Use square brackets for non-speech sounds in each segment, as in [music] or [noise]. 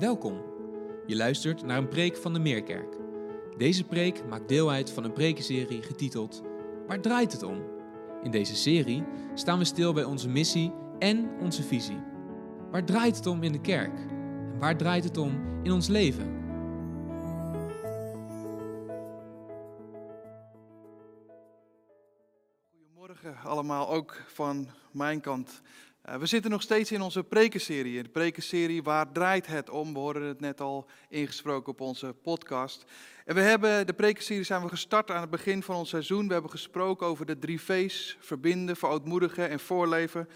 Welkom. Je luistert naar een preek van de Meerkerk. Deze preek maakt deel uit van een prekenserie getiteld Waar draait het om? In deze serie staan we stil bij onze missie en onze visie. Waar draait het om in de kerk? En waar draait het om in ons leven? Allemaal, ook van mijn kant. Uh, we zitten nog steeds in onze prekenserie. De prekenserie Waar draait het om? We hoorden het net al ingesproken op onze podcast. En we hebben, de prekenserie zijn we gestart aan het begin van ons seizoen. We hebben gesproken over de drie V's, verbinden, verootmoedigen en voorleven.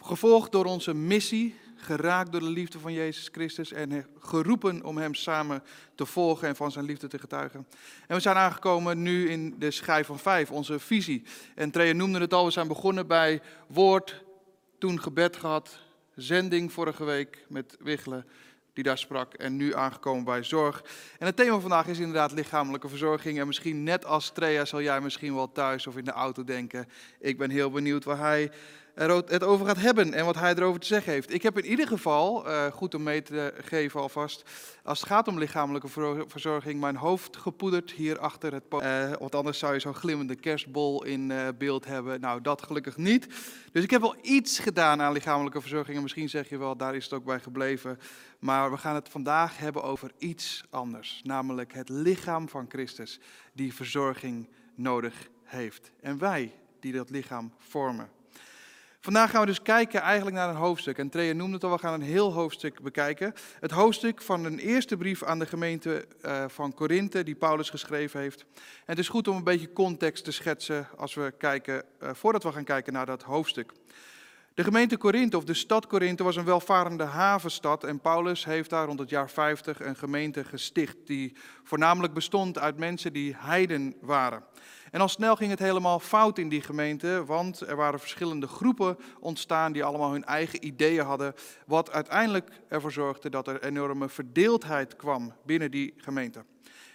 Gevolgd door onze missie, geraakt door de liefde van Jezus Christus en geroepen om Hem samen te volgen en van Zijn liefde te getuigen. En we zijn aangekomen nu in de schijf van vijf, onze visie. En Treja noemde het al, we zijn begonnen bij woord, toen gebed gehad, zending vorige week met Wiggelen die daar sprak en nu aangekomen bij zorg. En het thema van vandaag is inderdaad lichamelijke verzorging. En misschien net als Trea zal jij misschien wel thuis of in de auto denken, ik ben heel benieuwd waar hij het over gaat hebben en wat hij erover te zeggen heeft. Ik heb in ieder geval, uh, goed om mee te geven alvast, als het gaat om lichamelijke verzorging, mijn hoofd gepoederd hier achter het uh, Want anders zou je zo'n glimmende kerstbol in uh, beeld hebben. Nou, dat gelukkig niet. Dus ik heb wel iets gedaan aan lichamelijke verzorging. En misschien zeg je wel, daar is het ook bij gebleven. Maar we gaan het vandaag hebben over iets anders. Namelijk het lichaam van Christus, die verzorging nodig heeft. En wij die dat lichaam vormen. Vandaag gaan we dus kijken eigenlijk naar een hoofdstuk. En Trea noemde het al, we gaan een heel hoofdstuk bekijken. Het hoofdstuk van een eerste brief aan de gemeente uh, van Korinthe, die Paulus geschreven heeft. En het is goed om een beetje context te schetsen als we kijken, uh, voordat we gaan kijken naar dat hoofdstuk. De gemeente Korinthe, of de stad Korinthe, was een welvarende havenstad. En Paulus heeft daar rond het jaar 50 een gemeente gesticht, die voornamelijk bestond uit mensen die heiden waren. En al snel ging het helemaal fout in die gemeente, want er waren verschillende groepen ontstaan die allemaal hun eigen ideeën hadden, wat uiteindelijk ervoor zorgde dat er enorme verdeeldheid kwam binnen die gemeente.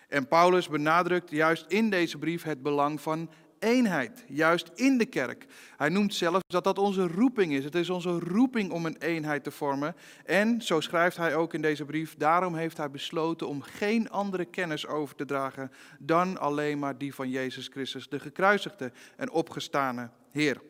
En Paulus benadrukt juist in deze brief het belang van eenheid, juist in de kerk. Hij noemt zelfs dat dat onze roeping is. Het is onze roeping om een eenheid te vormen. En, zo schrijft hij ook in deze brief, daarom heeft hij besloten om geen andere kennis over te dragen dan alleen maar die van Jezus Christus, de gekruisigde en opgestane Heer.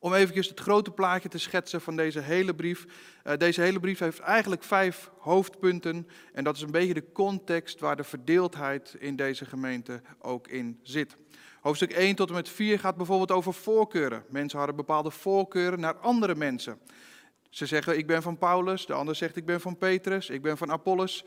Om eventjes het grote plaatje te schetsen van deze hele brief. Uh, deze hele brief heeft eigenlijk vijf hoofdpunten. En dat is een beetje de context waar de verdeeldheid in deze gemeente ook in zit. Hoofdstuk 1 tot en met 4 gaat bijvoorbeeld over voorkeuren. Mensen hadden bepaalde voorkeuren naar andere mensen. Ze zeggen, ik ben van Paulus, de ander zegt, ik ben van Petrus, ik ben van Apollos.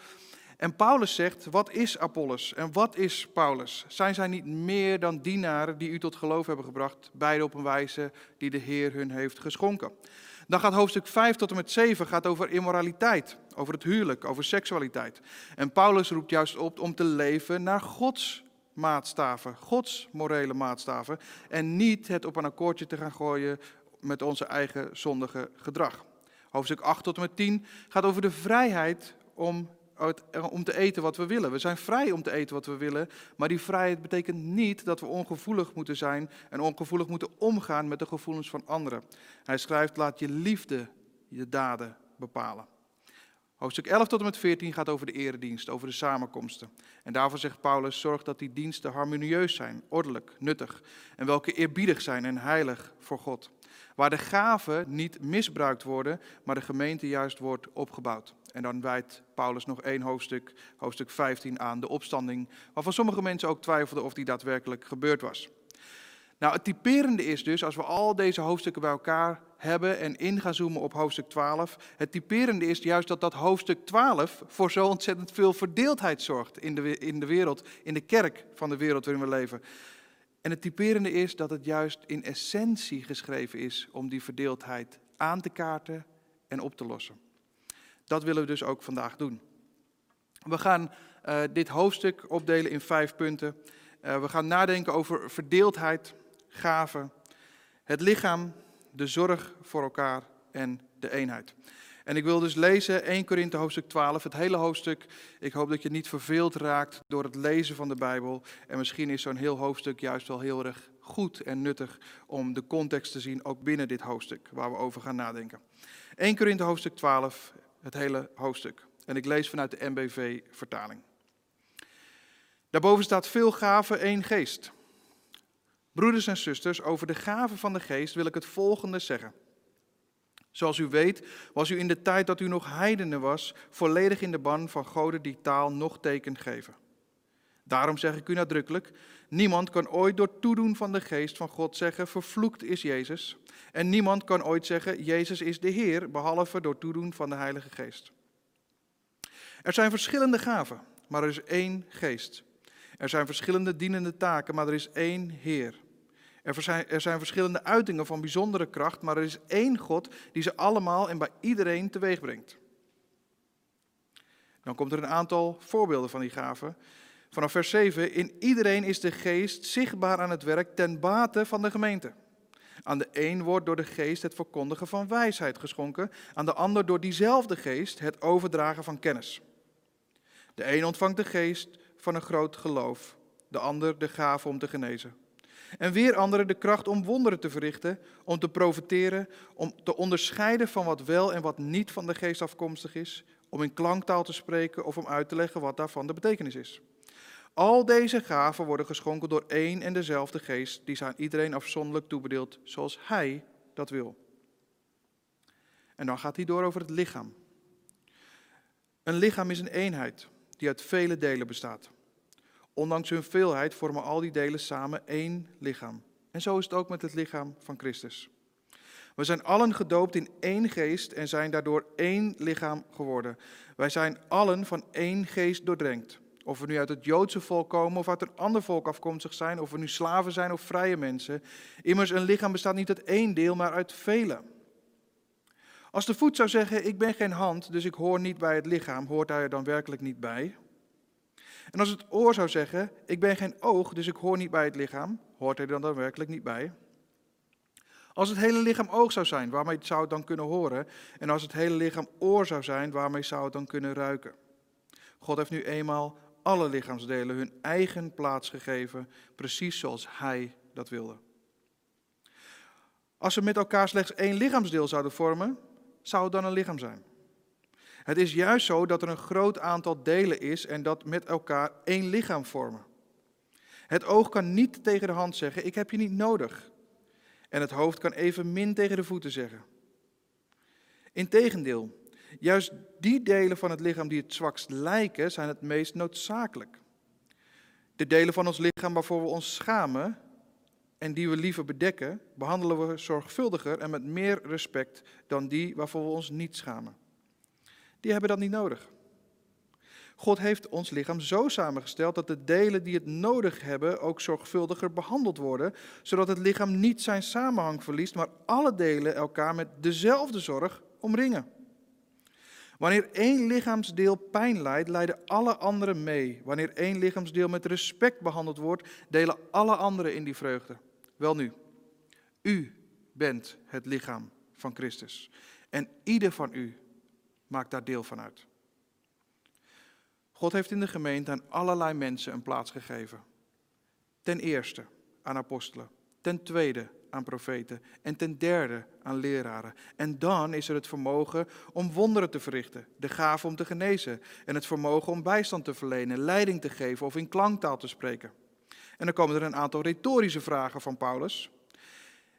En Paulus zegt, wat is Apollos en wat is Paulus? Zijn zij niet meer dan dienaren die u tot geloof hebben gebracht, beide op een wijze die de Heer hun heeft geschonken? Dan gaat hoofdstuk 5 tot en met 7 gaat over immoraliteit, over het huwelijk, over seksualiteit. En Paulus roept juist op om te leven naar Gods maatstaven, Gods morele maatstaven, en niet het op een akkoordje te gaan gooien met onze eigen zondige gedrag. Hoofdstuk 8 tot en met 10 gaat over de vrijheid om, om te eten wat we willen. We zijn vrij om te eten wat we willen, maar die vrijheid betekent niet dat we ongevoelig moeten zijn en ongevoelig moeten omgaan met de gevoelens van anderen. Hij schrijft, laat je liefde je daden bepalen. Hoofdstuk 11 tot en met 14 gaat over de eredienst, over de samenkomsten. En daarvoor zegt Paulus, zorg dat die diensten harmonieus zijn, ordelijk, nuttig en welke eerbiedig zijn en heilig voor God. Waar de gaven niet misbruikt worden, maar de gemeente juist wordt opgebouwd. En dan wijdt Paulus nog één hoofdstuk, hoofdstuk 15, aan de opstanding, waarvan sommige mensen ook twijfelden of die daadwerkelijk gebeurd was. Nou, het typerende is dus, als we al deze hoofdstukken bij elkaar hebben en in gaan zoomen op hoofdstuk 12. Het typerende is juist dat dat hoofdstuk 12 voor zo ontzettend veel verdeeldheid zorgt in de, in de wereld, in de kerk van de wereld waarin we leven. En het typerende is dat het juist in essentie geschreven is om die verdeeldheid aan te kaarten en op te lossen. Dat willen we dus ook vandaag doen. We gaan uh, dit hoofdstuk opdelen in vijf punten. Uh, we gaan nadenken over verdeeldheid, gaven, het lichaam, de zorg voor elkaar en de eenheid. En ik wil dus lezen 1 Korinthe hoofdstuk 12, het hele hoofdstuk. Ik hoop dat je niet verveeld raakt door het lezen van de Bijbel. En misschien is zo'n heel hoofdstuk juist wel heel erg goed en nuttig om de context te zien, ook binnen dit hoofdstuk waar we over gaan nadenken. 1 Korinthe hoofdstuk 12, het hele hoofdstuk. En ik lees vanuit de MBV-vertaling. Daarboven staat veel gaven, één geest. Broeders en zusters, over de gaven van de geest wil ik het volgende zeggen. Zoals u weet, was u in de tijd dat u nog heidenen was, volledig in de ban van goden die taal nog teken geven. Daarom zeg ik u nadrukkelijk, niemand kan ooit door toedoen van de geest van God zeggen, vervloekt is Jezus. En niemand kan ooit zeggen, Jezus is de Heer, behalve door toedoen van de Heilige Geest. Er zijn verschillende gaven, maar er is één geest. Er zijn verschillende dienende taken, maar er is één Heer. Er zijn, er zijn verschillende uitingen van bijzondere kracht, maar er is één God die ze allemaal en bij iedereen teweeg brengt. Dan komt er een aantal voorbeelden van die gaven. Vanaf vers 7. In iedereen is de geest zichtbaar aan het werk ten bate van de gemeente. Aan de een wordt door de geest het verkondigen van wijsheid geschonken, aan de ander door diezelfde geest het overdragen van kennis. De een ontvangt de geest van een groot geloof, de ander de gave om te genezen. En weer anderen de kracht om wonderen te verrichten, om te profiteren, om te onderscheiden van wat wel en wat niet van de geest afkomstig is, om in klanktaal te spreken of om uit te leggen wat daarvan de betekenis is. Al deze gaven worden geschonken door één en dezelfde geest, die zijn iedereen afzonderlijk toebedeeld, zoals hij dat wil. En dan gaat hij door over het lichaam. Een lichaam is een eenheid die uit vele delen bestaat. Ondanks hun veelheid vormen al die delen samen één lichaam. En zo is het ook met het lichaam van Christus. We zijn allen gedoopt in één geest en zijn daardoor één lichaam geworden. Wij zijn allen van één geest doordrenkt. Of we nu uit het Joodse volk komen of uit een ander volk afkomstig zijn, of we nu slaven zijn of vrije mensen. Immers, een lichaam bestaat niet uit één deel, maar uit vele. Als de voet zou zeggen, ik ben geen hand, dus ik hoor niet bij het lichaam, hoort hij er dan werkelijk niet bij? En als het oor zou zeggen, ik ben geen oog, dus ik hoor niet bij het lichaam, hoort hij er dan werkelijk niet bij? Als het hele lichaam oog zou zijn, waarmee zou het dan kunnen horen? En als het hele lichaam oor zou zijn, waarmee zou het dan kunnen ruiken? God heeft nu eenmaal alle lichaamsdelen hun eigen plaats gegeven, precies zoals Hij dat wilde. Als ze met elkaar slechts één lichaamsdeel zouden vormen, zou het dan een lichaam zijn. Het is juist zo dat er een groot aantal delen is en dat met elkaar één lichaam vormen. Het oog kan niet tegen de hand zeggen: Ik heb je niet nodig. En het hoofd kan even min tegen de voeten zeggen. Integendeel, Juist die delen van het lichaam die het zwakst lijken, zijn het meest noodzakelijk. De delen van ons lichaam waarvoor we ons schamen en die we liever bedekken, behandelen we zorgvuldiger en met meer respect dan die waarvoor we ons niet schamen. Die hebben dat niet nodig. God heeft ons lichaam zo samengesteld dat de delen die het nodig hebben ook zorgvuldiger behandeld worden, zodat het lichaam niet zijn samenhang verliest, maar alle delen elkaar met dezelfde zorg omringen. Wanneer één lichaamsdeel pijn lijdt, lijden alle anderen mee. Wanneer één lichaamsdeel met respect behandeld wordt, delen alle anderen in die vreugde. Wel nu, u bent het lichaam van Christus. En ieder van u maakt daar deel van uit. God heeft in de gemeente aan allerlei mensen een plaats gegeven. Ten eerste aan apostelen. Ten tweede aan profeten en ten derde aan leraren. En dan is er het vermogen om wonderen te verrichten, de gave om te genezen en het vermogen om bijstand te verlenen, leiding te geven of in klanktaal te spreken. En dan komen er een aantal retorische vragen van Paulus.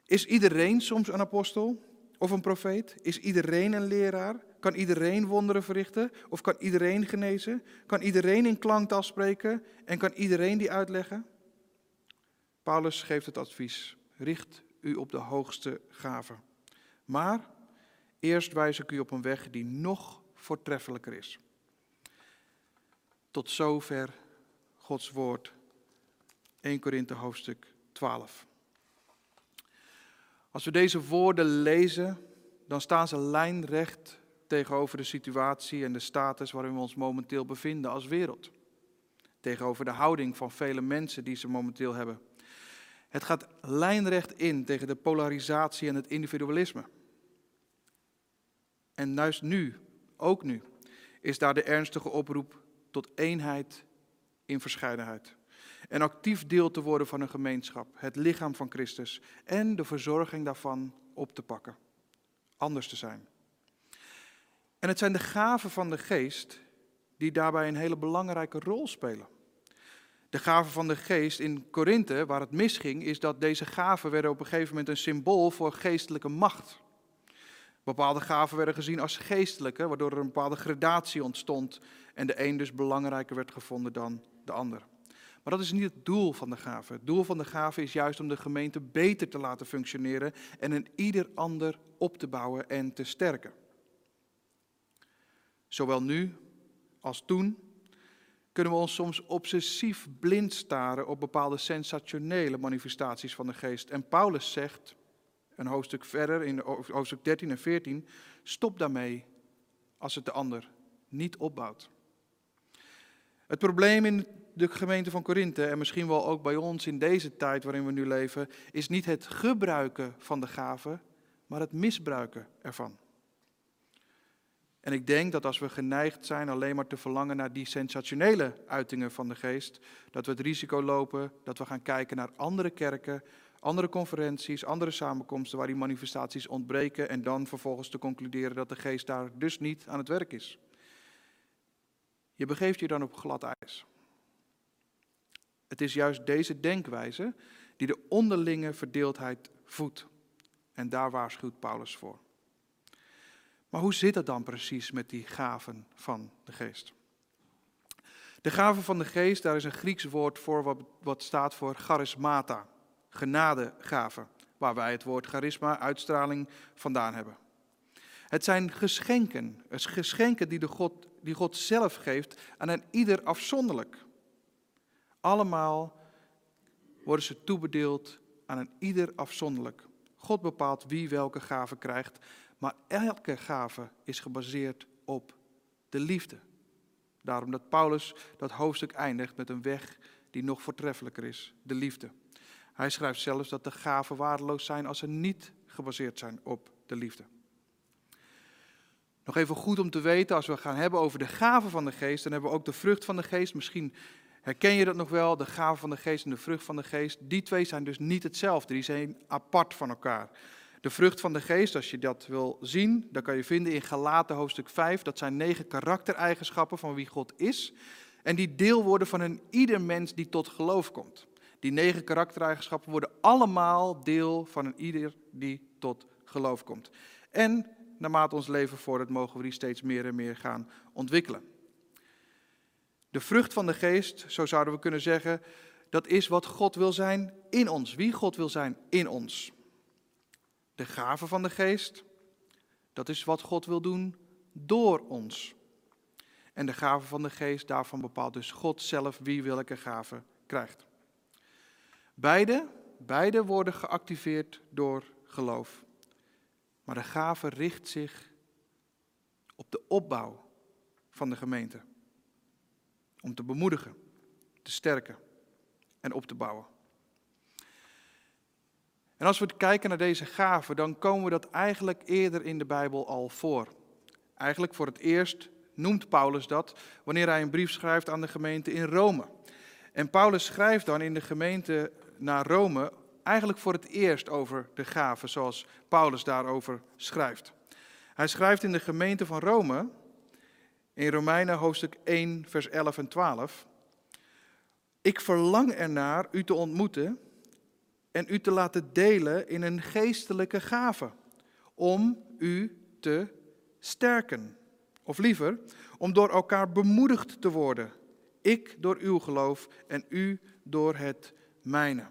Is iedereen soms een apostel of een profeet? Is iedereen een leraar? Kan iedereen wonderen verrichten? Of kan iedereen genezen? Kan iedereen in klanktaal spreken? En kan iedereen die uitleggen? Paulus geeft het advies richt u op de hoogste gave. Maar eerst wijs ik u op een weg die nog voortreffelijker is. Tot zover Gods woord. 1 Korinthe hoofdstuk 12. Als we deze woorden lezen, dan staan ze lijnrecht tegenover de situatie en de status waarin we ons momenteel bevinden als wereld. Tegenover de houding van vele mensen die ze momenteel hebben. Het gaat lijnrecht in tegen de polarisatie en het individualisme. En juist nu, ook nu, is daar de ernstige oproep tot eenheid in verscheidenheid. En actief deel te worden van een gemeenschap, het lichaam van Christus en de verzorging daarvan op te pakken. Anders te zijn. En het zijn de gaven van de geest die daarbij een hele belangrijke rol spelen. De gaven van de geest in Korinthe, waar het misging, is dat deze gaven werden op een gegeven moment een symbool voor geestelijke macht. Bepaalde gaven werden gezien als geestelijke, waardoor er een bepaalde gradatie ontstond en de een dus belangrijker werd gevonden dan de ander. Maar dat is niet het doel van de gave. Het doel van de gave is juist om de gemeente beter te laten functioneren en een ieder ander op te bouwen en te sterken. Zowel nu als toen kunnen we ons soms obsessief blind staren op bepaalde sensationele manifestaties van de geest. En Paulus zegt, een hoofdstuk verder, in hoofdstuk 13 en 14, stop daarmee als het de ander niet opbouwt. Het probleem in de gemeente van Korinthe en misschien wel ook bij ons in deze tijd waarin we nu leven, is niet het gebruiken van de gaven, maar het misbruiken ervan. En ik denk dat als we geneigd zijn alleen maar te verlangen naar die sensationele uitingen van de geest, dat we het risico lopen dat we gaan kijken naar andere kerken, andere conferenties, andere samenkomsten waar die manifestaties ontbreken en dan vervolgens te concluderen dat de geest daar dus niet aan het werk is. Je begeeft je dan op glad ijs. Het is juist deze denkwijze die de onderlinge verdeeldheid voedt. En daar waarschuwt Paulus voor. Maar hoe zit het dan precies met die gaven van de geest? De gaven van de geest, daar is een Grieks woord voor wat, wat staat voor charismata, genadegaven, waar wij het woord charisma, uitstraling, vandaan hebben. Het zijn geschenken, geschenken die, de God, die God zelf geeft aan een ieder afzonderlijk. Allemaal worden ze toebedeeld aan een ieder afzonderlijk. God bepaalt wie welke gave krijgt, maar elke gave is gebaseerd op de liefde. Daarom dat Paulus dat hoofdstuk eindigt met een weg die nog voortreffelijker is, de liefde. Hij schrijft zelfs dat de gaven waardeloos zijn als ze niet gebaseerd zijn op de liefde. Nog even goed om te weten, als we gaan hebben over de gaven van de geest, dan hebben we ook de vrucht van de geest. Misschien herken je dat nog wel, de gaven van de geest en de vrucht van de geest. Die twee zijn dus niet hetzelfde, die zijn apart van elkaar. De vrucht van de geest, als je dat wil zien, dan kan je vinden in Galaten hoofdstuk 5. Dat zijn negen karaktereigenschappen van wie God is. En die deel worden van een ieder mens die tot geloof komt. Die negen karaktereigenschappen worden allemaal deel van een ieder die tot geloof komt. En naarmate ons leven vordert, mogen we die steeds meer en meer gaan ontwikkelen. De vrucht van de geest, zo zouden we kunnen zeggen, dat is wat God wil zijn in ons. Wie God wil zijn in ons. De gave van de geest, dat is wat God wil doen door ons. En de gave van de geest, daarvan bepaalt dus God zelf wie welke gave krijgt. Beide, beide worden geactiveerd door geloof. Maar de gave richt zich op de opbouw van de gemeente. Om te bemoedigen, te sterken en op te bouwen. En als we kijken naar deze gaven, dan komen we dat eigenlijk eerder in de Bijbel al voor. Eigenlijk voor het eerst noemt Paulus dat wanneer hij een brief schrijft aan de gemeente in Rome. En Paulus schrijft dan in de gemeente naar Rome eigenlijk voor het eerst over de gaven, zoals Paulus daarover schrijft. Hij schrijft in de gemeente van Rome, in Romeinen hoofdstuk 1, vers 11 en 12. Ik verlang ernaar u te ontmoeten en u te laten delen in een geestelijke gave, om u te sterken. Of liever, om door elkaar bemoedigd te worden. Ik door uw geloof en u door het mijne.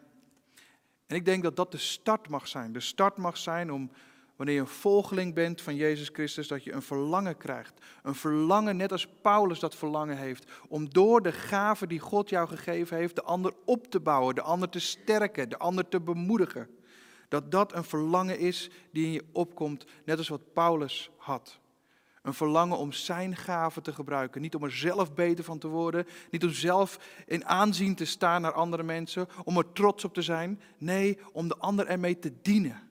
En ik denk dat dat de start mag zijn. De start mag zijn om, wanneer je een volgeling bent van Jezus Christus, dat je een verlangen krijgt. Een verlangen, net als Paulus dat verlangen heeft, om door de gave die God jou gegeven heeft, de ander op te bouwen, de ander te sterken, de ander te bemoedigen. Dat dat een verlangen is die in je opkomt, net als wat Paulus had. Een verlangen om zijn gaven te gebruiken. Niet om er zelf beter van te worden. Niet om zelf in aanzien te staan naar andere mensen. Om er trots op te zijn. Nee, om de ander ermee te dienen.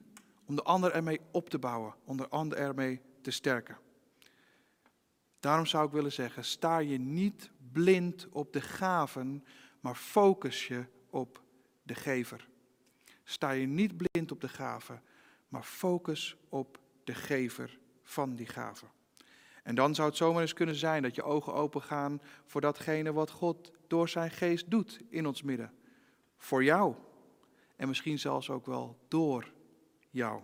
Om de ander ermee op te bouwen. Om de ander ermee te sterken. Daarom zou ik willen zeggen, sta je niet blind op de gaven, maar focus je op de gever. Sta je niet blind op de gaven, maar focus op de gever van die gaven. En dan zou het zomaar eens kunnen zijn dat je ogen open gaan voor datgene wat God door zijn geest doet in ons midden. Voor jou. En misschien zelfs ook wel door jou.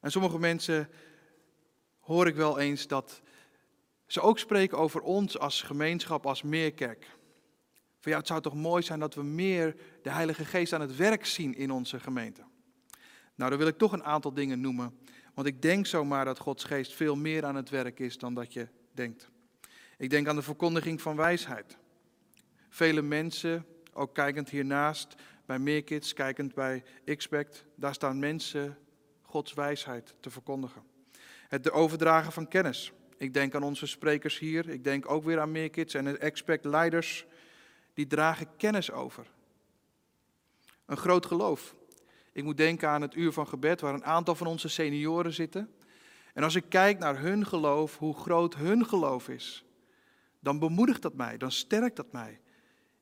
En sommige mensen hoor ik wel eens dat ze ook spreken over ons als gemeenschap, als meerkerk. Van ja, het zou toch mooi zijn dat we meer de Heilige Geest aan het werk zien in onze gemeente. Nou, dan wil ik toch een aantal dingen noemen. Want ik denk zomaar dat Gods Geest veel meer aan het werk is dan dat je denkt. Ik denk aan de verkondiging van wijsheid. Vele mensen, ook kijkend hiernaast bij Meerkids, kijkend bij Expect, daar staan mensen Gods wijsheid te verkondigen. Het overdragen van kennis. Ik denk aan onze sprekers hier, ik denk ook weer aan Meerkids en de Expect leiders, die dragen kennis over. Een groot geloof. Ik moet denken aan het uur van gebed, waar een aantal van onze senioren zitten. En als ik kijk naar hun geloof, hoe groot hun geloof is, dan bemoedigt dat mij, dan sterkt dat mij.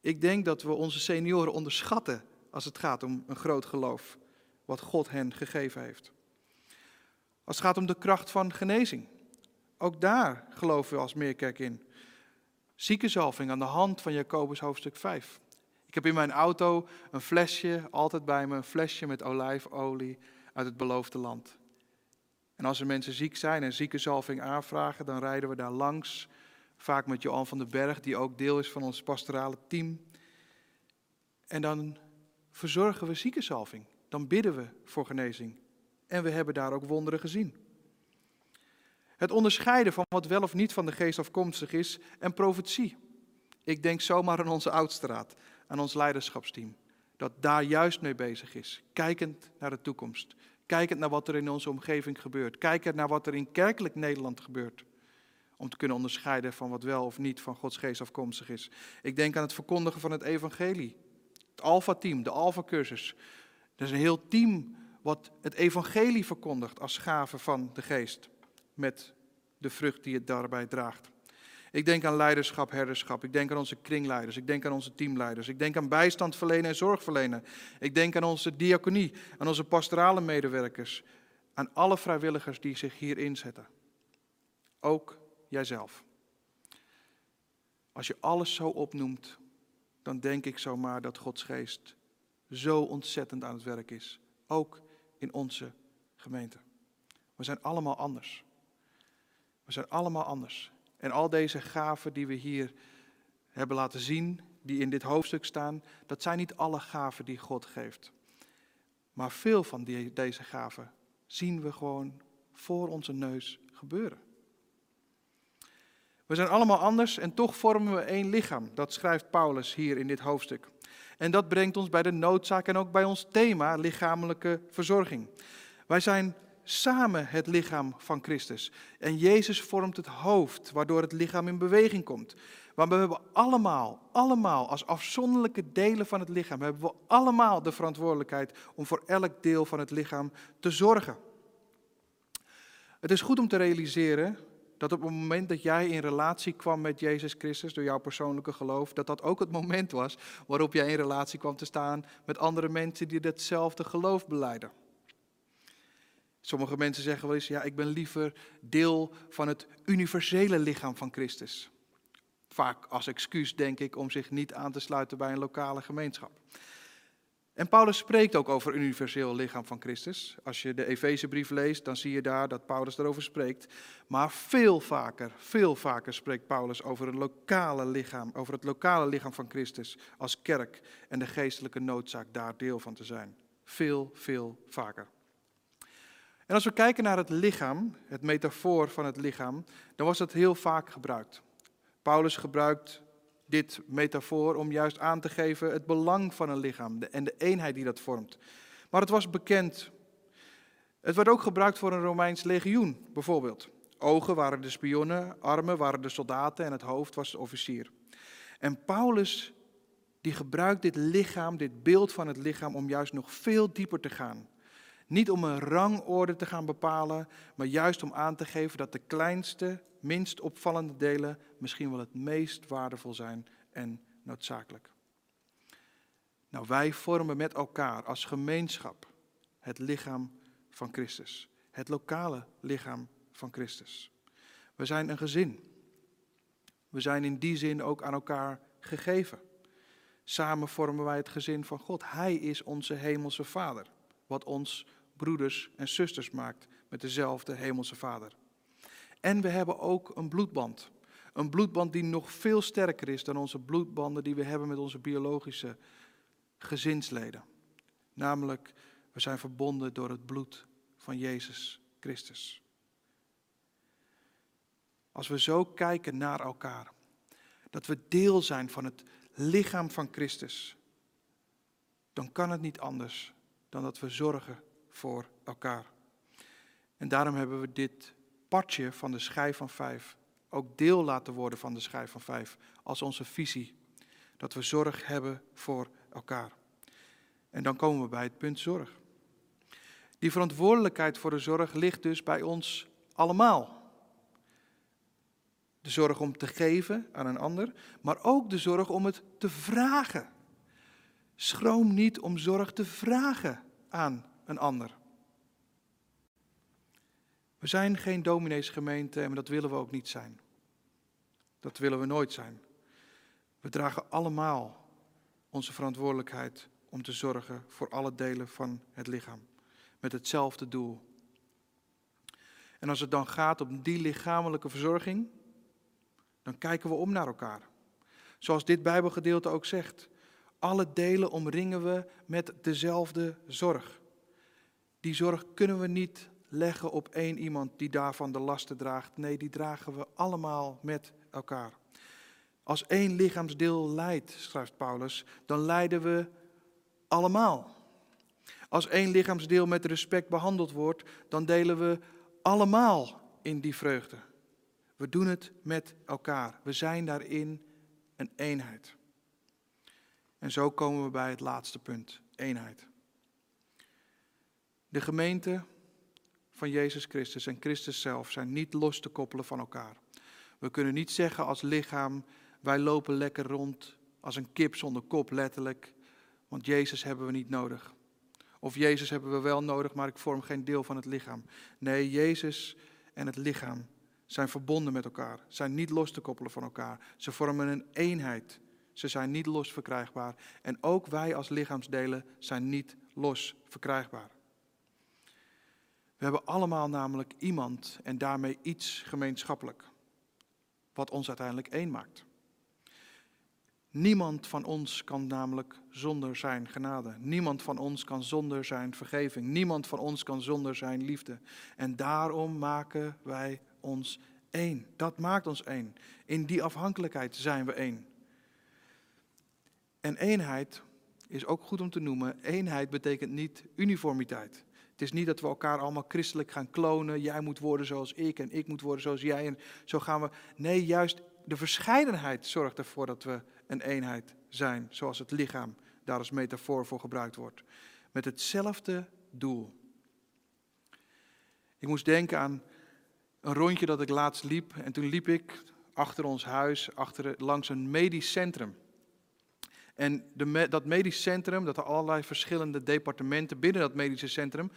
Ik denk dat we onze senioren onderschatten als het gaat om een groot geloof, wat God hen gegeven heeft. Als het gaat om de kracht van genezing, ook daar geloven we als Meerkerk in. Ziekenzalving aan de hand van Jacobus hoofdstuk 5. Ik heb in mijn auto een flesje, altijd bij me, een flesje met olijfolie uit het beloofde land. En als er mensen ziek zijn en ziekenzalving aanvragen, dan rijden we daar langs. Vaak met Johan van den Berg, die ook deel is van ons pastorale team. En dan verzorgen we ziekenzalving. Dan bidden we voor genezing. En we hebben daar ook wonderen gezien. Het onderscheiden van wat wel of niet van de geest afkomstig is en profetie. Ik denk zomaar aan onze oudstraat, aan ons leiderschapsteam. Dat daar juist mee bezig is. Kijkend naar de toekomst. Kijkend naar wat er in onze omgeving gebeurt. Kijkend naar wat er in kerkelijk Nederland gebeurt. Om te kunnen onderscheiden van wat wel of niet van Gods geest afkomstig is. Ik denk aan het verkondigen van het evangelie. Het Alpha-team, de Alpha-cursus. Dat is een heel team wat het evangelie verkondigt als gave van de geest. Met de vrucht die het daarbij draagt. Ik denk aan leiderschap, herderschap. Ik denk aan onze kringleiders. Ik denk aan onze teamleiders. Ik denk aan bijstand verlenen en zorg verlenen. Ik denk aan onze diaconie, aan onze pastorale medewerkers. Aan alle vrijwilligers die zich hier inzetten. Ook jijzelf. Als je alles zo opnoemt, dan denk ik zomaar dat Gods geest zo ontzettend aan het werk is. Ook in onze gemeente. We zijn allemaal anders. We zijn allemaal anders. En al deze gaven die we hier hebben laten zien, die in dit hoofdstuk staan, dat zijn niet alle gaven die God geeft. Maar veel van die, deze gaven zien we gewoon voor onze neus gebeuren. We zijn allemaal anders en toch vormen we één lichaam. Dat schrijft Paulus hier in dit hoofdstuk. En dat brengt ons bij de noodzaak en ook bij ons thema lichamelijke verzorging. Wij zijn samen het lichaam van Christus. En Jezus vormt het hoofd, waardoor het lichaam in beweging komt. Want we hebben allemaal, allemaal als afzonderlijke delen van het lichaam, hebben we allemaal de verantwoordelijkheid om voor elk deel van het lichaam te zorgen. Het is goed om te realiseren dat op het moment dat jij in relatie kwam met Jezus Christus door jouw persoonlijke geloof, dat dat ook het moment was waarop jij in relatie kwam te staan met andere mensen die hetzelfde geloof beleiden. Sommige mensen zeggen wel eens, ja, ik ben liever deel van het universele lichaam van Christus. Vaak als excuus, denk ik, om zich niet aan te sluiten bij een lokale gemeenschap. En Paulus spreekt ook over universeel lichaam van Christus. Als je de Efezebrief leest, dan zie je daar dat Paulus daarover spreekt. Maar veel vaker, veel vaker spreekt Paulus over, een lokale lichaam, over het lokale lichaam van Christus als kerk en de geestelijke noodzaak daar deel van te zijn. Veel, veel vaker. En als we kijken naar het lichaam, het metafoor van het lichaam, dan was dat heel vaak gebruikt. Paulus gebruikt dit metafoor om juist aan te geven het belang van een lichaam en de eenheid die dat vormt. Maar het was bekend. Het werd ook gebruikt voor een Romeins legioen, bijvoorbeeld. Ogen waren de spionnen, armen waren de soldaten en het hoofd was de officier. En Paulus die gebruikt dit lichaam, dit beeld van het lichaam, om juist nog veel dieper te gaan. Niet om een rangorde te gaan bepalen, maar juist om aan te geven dat de kleinste, minst opvallende delen misschien wel het meest waardevol zijn en noodzakelijk. Nou, wij vormen met elkaar als gemeenschap het lichaam van Christus. Het lokale lichaam van Christus. We zijn een gezin. We zijn in die zin ook aan elkaar gegeven. Samen vormen wij het gezin van God. Hij is onze hemelse Vader, wat ons broeders en zusters maakt met dezelfde hemelse Vader. En we hebben ook een bloedband. Een bloedband die nog veel sterker is dan onze bloedbanden die we hebben met onze biologische gezinsleden. Namelijk, we zijn verbonden door het bloed van Jezus Christus. Als we zo kijken naar elkaar, dat we deel zijn van het lichaam van Christus, dan kan het niet anders dan dat we zorgen voor elkaar. En daarom hebben we dit partje van de schijf van vijf ook deel laten worden van de schijf van vijf als onze visie. Dat we zorg hebben voor elkaar. En dan komen we bij het punt zorg. Die verantwoordelijkheid voor de zorg ligt dus bij ons allemaal. De zorg om te geven aan een ander, maar ook de zorg om het te vragen. Schroom niet om zorg te vragen aan een ander. We zijn geen domineesgemeente en dat willen we ook niet zijn. Dat willen we nooit zijn. We dragen allemaal onze verantwoordelijkheid om te zorgen voor alle delen van het lichaam. Met hetzelfde doel. En als het dan gaat om die lichamelijke verzorging, dan kijken we om naar elkaar. Zoals dit Bijbelgedeelte ook zegt. Alle delen omringen we met dezelfde zorg. Die zorg kunnen we niet leggen op één iemand die daarvan de lasten draagt. Nee, die dragen we allemaal met elkaar. Als één lichaamsdeel lijdt, schrijft Paulus, dan lijden we allemaal. Als één lichaamsdeel met respect behandeld wordt, dan delen we allemaal in die vreugde. We doen het met elkaar. We zijn daarin een eenheid. En zo komen we bij het laatste punt: eenheid. De gemeente van Jezus Christus en Christus zelf zijn niet los te koppelen van elkaar. We kunnen niet zeggen als lichaam, wij lopen lekker rond als een kip zonder kop, letterlijk, want Jezus hebben we niet nodig. Of Jezus hebben we wel nodig, maar ik vorm geen deel van het lichaam. Nee, Jezus en het lichaam zijn verbonden met elkaar, zijn niet los te koppelen van elkaar. Ze vormen een eenheid. Ze zijn niet los verkrijgbaar. En ook wij als lichaamsdelen zijn niet los verkrijgbaar. We hebben allemaal namelijk iemand en daarmee iets gemeenschappelijk, wat ons uiteindelijk één maakt. Niemand van ons kan namelijk zonder zijn genade. Niemand van ons kan zonder zijn vergeving. Niemand van ons kan zonder zijn liefde. En daarom maken wij ons één. Dat maakt ons één. In die afhankelijkheid zijn we één. En eenheid is ook goed om te noemen. Eenheid betekent niet uniformiteit. Het is niet dat we elkaar allemaal christelijk gaan klonen. Jij moet worden zoals ik en ik moet worden zoals jij. En zo gaan we. Nee, juist de verscheidenheid zorgt ervoor dat we een eenheid zijn. Zoals het lichaam daar als metafoor voor gebruikt wordt. Met hetzelfde doel. Ik moest denken aan een rondje dat ik laatst liep. En toen liep ik achter ons huis, achter, langs een medisch centrum. En dat medisch centrum, dat er allerlei verschillende departementen binnen dat medische centrum.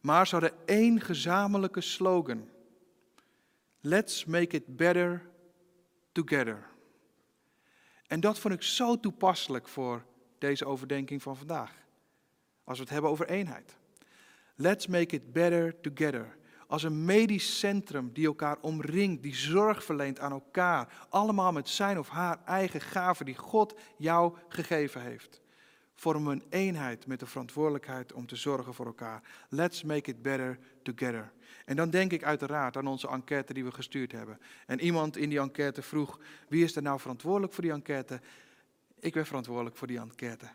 Maar ze hadden één gezamenlijke slogan. Let's make it better together. En dat vond ik zo toepasselijk voor deze overdenking van vandaag. Als we het hebben over eenheid. Let's make it better together als een medisch centrum die elkaar omringt, die zorg verleent aan elkaar, allemaal met zijn of haar eigen gaven die God jou gegeven heeft. Vormen een eenheid met de verantwoordelijkheid om te zorgen voor elkaar. Let's make it better together. En dan denk ik uiteraard aan onze enquête die we gestuurd hebben. En iemand in die enquête vroeg, wie is er nou verantwoordelijk voor die enquête? Ik ben verantwoordelijk voor die enquête.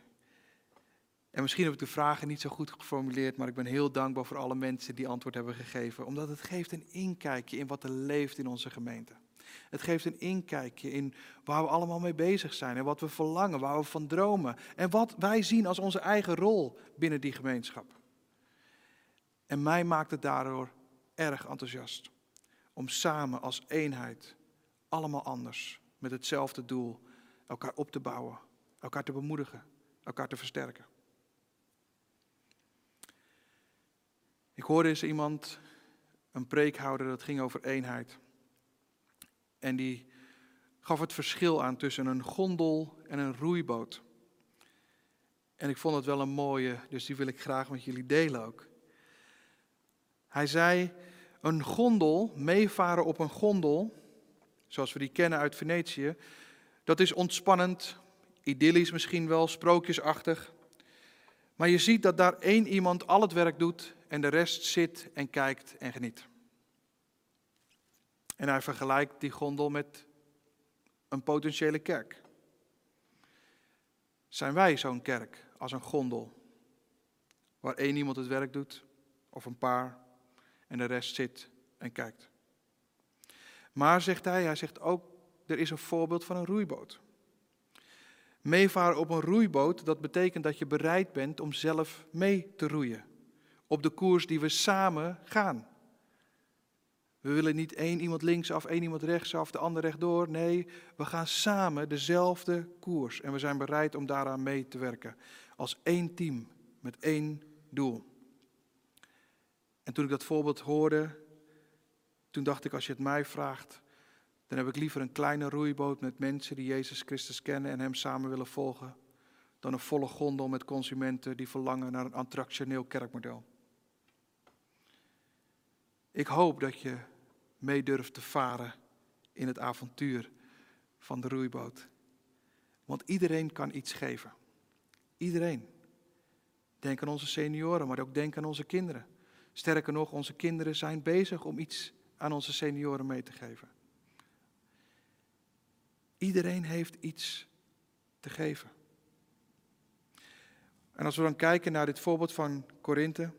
En misschien heb ik de vragen niet zo goed geformuleerd, maar ik ben heel dankbaar voor alle mensen die antwoord hebben gegeven. Omdat het geeft een inkijkje in wat er leeft in onze gemeente. Het geeft een inkijkje in waar we allemaal mee bezig zijn en wat we verlangen, waar we van dromen. En wat wij zien als onze eigen rol binnen die gemeenschap. En mij maakt het daardoor erg enthousiast. Om samen als eenheid, allemaal anders, met hetzelfde doel, elkaar op te bouwen, elkaar te bemoedigen, elkaar te versterken. Ik hoorde eens iemand een preek houden dat ging over eenheid. En die gaf het verschil aan tussen een gondel en een roeiboot. En ik vond het wel een mooie, dus die wil ik graag met jullie delen ook. Hij zei, een gondel, meevaren op een gondel, zoals we die kennen uit Venetië, dat is ontspannend, idyllisch misschien wel, sprookjesachtig. Maar je ziet dat daar één iemand al het werk doet en de rest zit en kijkt en geniet. En hij vergelijkt die gondel met een potentiële kerk. Zijn wij zo'n kerk als een gondel? Waar één iemand het werk doet, of een paar, en de rest zit en kijkt. Maar, zegt hij, hij zegt ook, er is een voorbeeld van een roeiboot. Meevaren op een roeiboot, dat betekent dat je bereid bent om zelf mee te roeien. Op de koers die we samen gaan. We willen niet één iemand linksaf, één iemand rechtsaf, de ander rechtdoor. Nee, we gaan samen dezelfde koers. En we zijn bereid om daaraan mee te werken. Als één team, met één doel. En toen ik dat voorbeeld hoorde, toen dacht ik, als je het mij vraagt, dan heb ik liever een kleine roeiboot met mensen die Jezus Christus kennen en Hem samen willen volgen, dan een volle gondel met consumenten die verlangen naar een attractioneel kerkmodel. Ik hoop dat je mee durft te varen in het avontuur van de roeiboot. Want iedereen kan iets geven. Iedereen. Denk aan onze senioren, maar ook denk aan onze kinderen. Sterker nog, onze kinderen zijn bezig om iets aan onze senioren mee te geven. Iedereen heeft iets te geven. En als we dan kijken naar dit voorbeeld van Korinthe,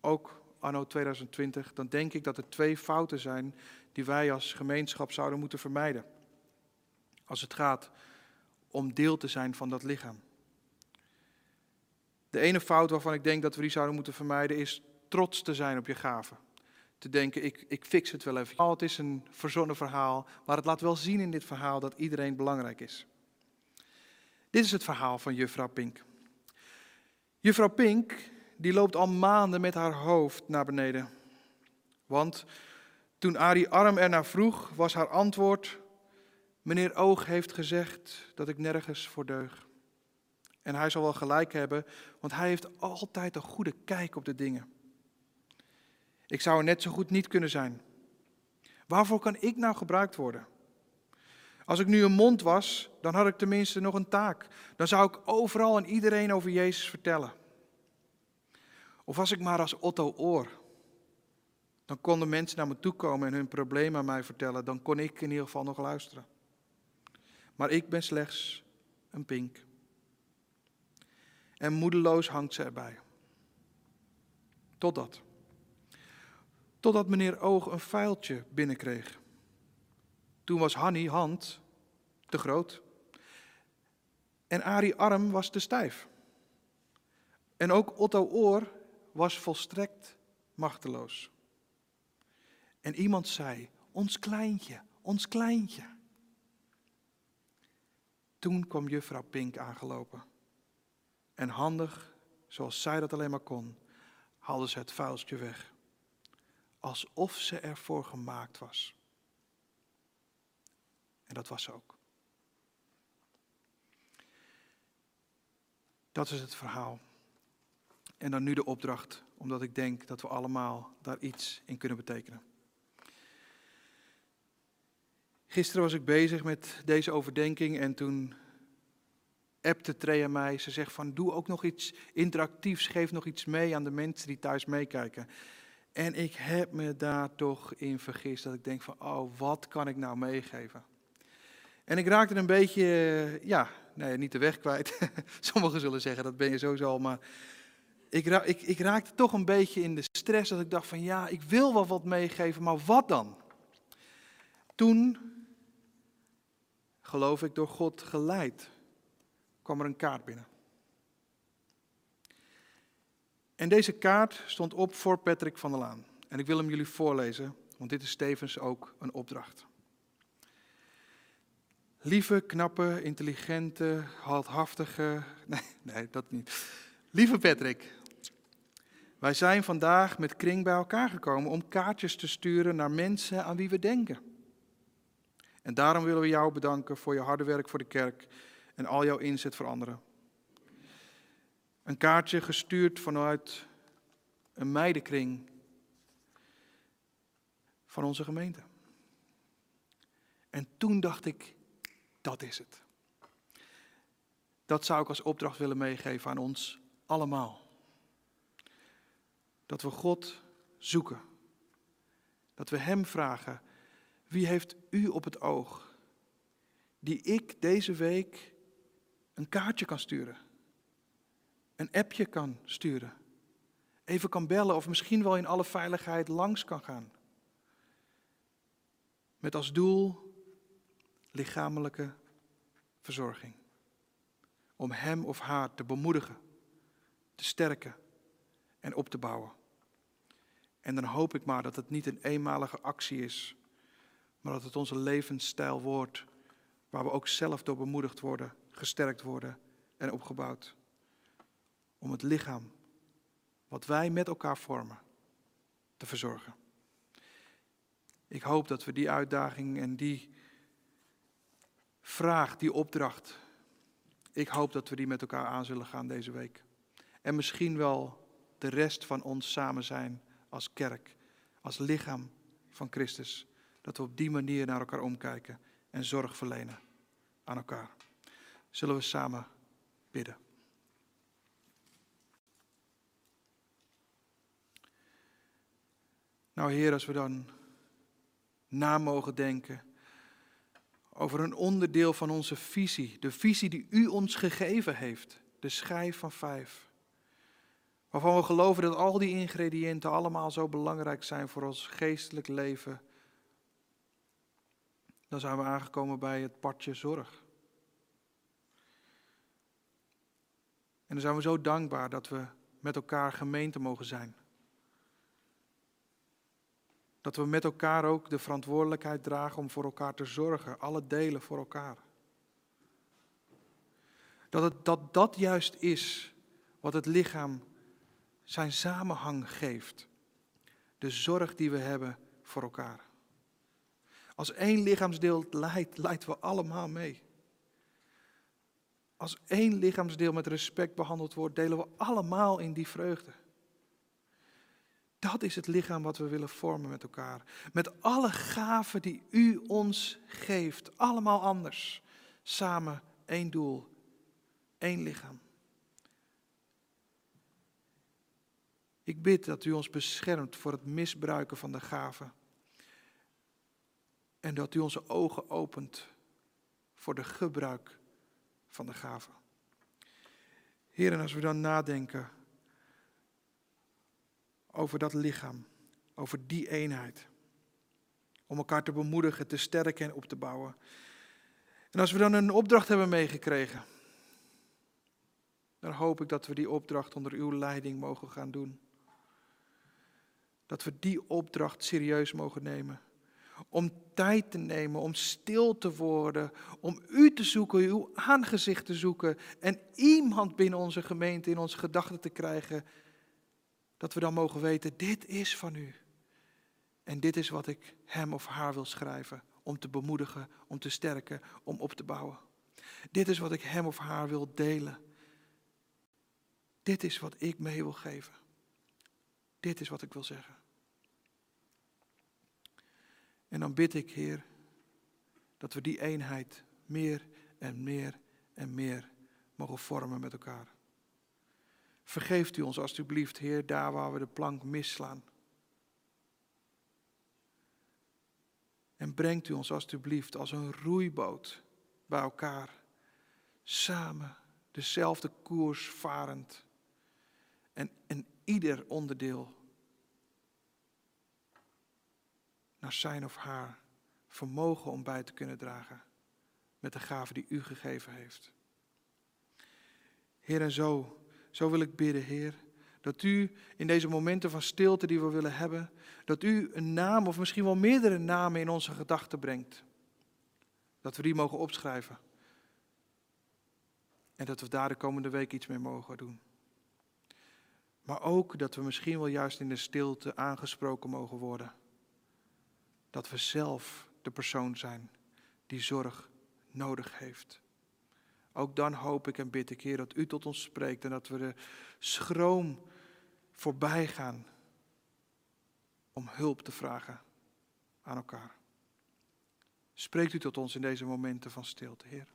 ook anno 2020, dan denk ik dat er twee fouten zijn die wij als gemeenschap zouden moeten vermijden. Als het gaat om deel te zijn van dat lichaam. De ene fout waarvan ik denk dat we die zouden moeten vermijden is trots te zijn op je gaven. Te denken, ik, ik fix het wel even. Oh, het is een verzonnen verhaal, maar het laat wel zien in dit verhaal dat iedereen belangrijk is. Dit is het verhaal van juffrouw Pink. Juffrouw Pink die loopt al maanden met haar hoofd naar beneden. Want toen Arie Arm ernaar vroeg, was haar antwoord: Meneer Oog heeft gezegd dat ik nergens voor deug. En hij zal wel gelijk hebben, want hij heeft altijd een goede kijk op de dingen. Ik zou er net zo goed niet kunnen zijn. Waarvoor kan ik nou gebruikt worden? Als ik nu een mond was, dan had ik tenminste nog een taak. Dan zou ik overal en iedereen over Jezus vertellen. Of was ik maar als Otto Oor? Dan konden mensen naar me toe komen en hun probleem aan mij vertellen. Dan kon ik in ieder geval nog luisteren. Maar ik ben slechts een pink. En moedeloos hangt ze erbij. Totdat. Totdat meneer Oog een vuiltje binnenkreeg. Toen was Hanny hand te groot. En Arie arm was te stijf. En ook Otto Oor was volstrekt machteloos. En iemand zei, ons kleintje, ons kleintje. Toen kwam juffrouw Pink aangelopen. En handig, zoals zij dat alleen maar kon, haalde ze het vuilstje weg. Alsof ze ervoor gemaakt was. En dat was ze ook. Dat is het verhaal. En dan nu de opdracht, omdat ik denk dat we allemaal daar iets in kunnen betekenen. Gisteren was ik bezig met deze overdenking en toen appte Trea mij. Ze zegt van doe ook nog iets interactiefs, geef nog iets mee aan de mensen die thuis meekijken. En ik heb me daar toch in vergist dat ik denk van oh wat kan ik nou meegeven. En ik raakte een beetje, ja, nee, niet de weg kwijt. [laughs] Sommigen zullen zeggen dat ben je sowieso al, maar ik, ik, ik raakte toch een beetje in de stress dat ik dacht van ja, ik wil wel wat meegeven, maar wat dan? Toen, geloof ik, door God geleid, kwam er een kaart binnen. En deze kaart stond op voor Patrick van der Laan. En ik wil hem jullie voorlezen, want dit is tevens ook een opdracht. Lieve, knappe, intelligente, heldhaftige. [laughs] Nee, nee, dat niet. Lieve Patrick, Wij zijn vandaag met Kring bij elkaar gekomen om kaartjes te sturen naar mensen aan wie we denken. En daarom willen we jou bedanken voor je harde werk voor de kerk en al jouw inzet voor anderen. Een kaartje gestuurd vanuit een meidenkring van onze gemeente. En toen dacht ik, dat is het. Dat zou ik als opdracht willen meegeven aan ons allemaal. Dat we God zoeken. Dat we Hem vragen, wie heeft U op het oog? Die ik deze week een kaartje kan sturen. Een appje kan sturen. Even kan bellen of misschien wel in alle veiligheid langs kan gaan. Met als doel lichamelijke verzorging. Om hem of haar te bemoedigen, te sterken en op te bouwen. En dan hoop ik maar dat het niet een eenmalige actie is, maar dat het onze levensstijl wordt, waar we ook zelf door bemoedigd worden, gesterkt worden en opgebouwd. Om het lichaam, wat wij met elkaar vormen, te verzorgen. Ik hoop dat we die uitdaging en die vraag, die opdracht, ik hoop dat we die met elkaar aan zullen gaan deze week. En misschien wel de rest van ons samen zijn als kerk, als lichaam van Christus. Dat we op die manier naar elkaar omkijken en zorg verlenen aan elkaar. Zullen we samen bidden. Nou Heer, als we dan na mogen denken over een onderdeel van onze visie, de visie die U ons gegeven heeft, de schijf van vijf. Waarvan we geloven dat al die ingrediënten allemaal zo belangrijk zijn voor ons geestelijk leven. Dan zijn we aangekomen bij het padje zorg. En dan zijn we zo dankbaar dat we met elkaar gemeente mogen zijn. Dat we met elkaar ook de verantwoordelijkheid dragen om voor elkaar te zorgen, alle delen voor elkaar. Dat het, dat, dat juist is wat het lichaam zijn samenhang geeft. De zorg die we hebben voor elkaar. Als één lichaamsdeel leidt, leiden we allemaal mee. Als één lichaamsdeel met respect behandeld wordt, delen we allemaal in die vreugde. Dat is het lichaam wat we willen vormen met elkaar. Met alle gaven die u ons geeft. Allemaal anders. Samen één doel. één lichaam. Ik bid dat u ons beschermt voor het misbruiken van de gaven. En dat u onze ogen opent voor de gebruik van de gaven. Heer, en als we dan nadenken over dat lichaam, over die eenheid. Om elkaar te bemoedigen, te sterken en op te bouwen. En als we dan een opdracht hebben meegekregen, dan hoop ik dat we die opdracht onder uw leiding mogen gaan doen. Dat we die opdracht serieus mogen nemen. Om tijd te nemen, om stil te worden, om u te zoeken, uw aangezicht te zoeken en iemand binnen onze gemeente in onze gedachten te krijgen dat we dan mogen weten, dit is van u. En dit is wat ik hem of haar wil schrijven, om te bemoedigen, om te sterken, om op te bouwen. Dit is wat ik hem of haar wil delen. Dit is wat ik mee wil geven. Dit is wat ik wil zeggen. En dan bid ik, Heer, dat we die eenheid meer en meer en meer mogen vormen met elkaar. Vergeeft u ons alstublieft, Heer, daar waar we de plank misslaan. En brengt u ons alstublieft als een roeiboot bij elkaar, samen dezelfde koers varend. En, en ieder onderdeel naar zijn of haar vermogen om bij te kunnen dragen met de gave die u gegeven heeft. Heer, en zo zo wil ik bidden, Heer. Dat u in deze momenten van stilte die we willen hebben, dat u een naam of misschien wel meerdere namen in onze gedachten brengt. Dat we die mogen opschrijven. En dat we daar de komende week iets mee mogen doen. Maar ook dat we misschien wel juist in de stilte aangesproken mogen worden. Dat we zelf de persoon zijn die zorg nodig heeft. Ook dan hoop ik en bid ik, Heer, dat u tot ons spreekt en dat we de schroom voorbij gaan om hulp te vragen aan elkaar. Spreekt u tot ons in deze momenten van stilte, Heer.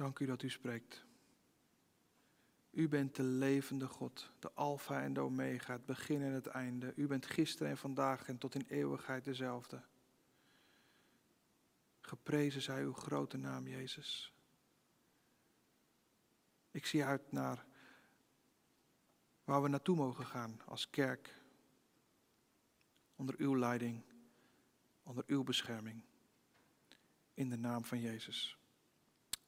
Dank u dat u spreekt. U bent de levende God, de Alpha en de Omega, het begin en het einde. U bent gisteren en vandaag en tot in eeuwigheid dezelfde. Geprezen zij uw grote naam, Jezus. Ik zie uit naar waar we naartoe mogen gaan als kerk. Onder uw leiding, onder uw bescherming. In de naam van Jezus.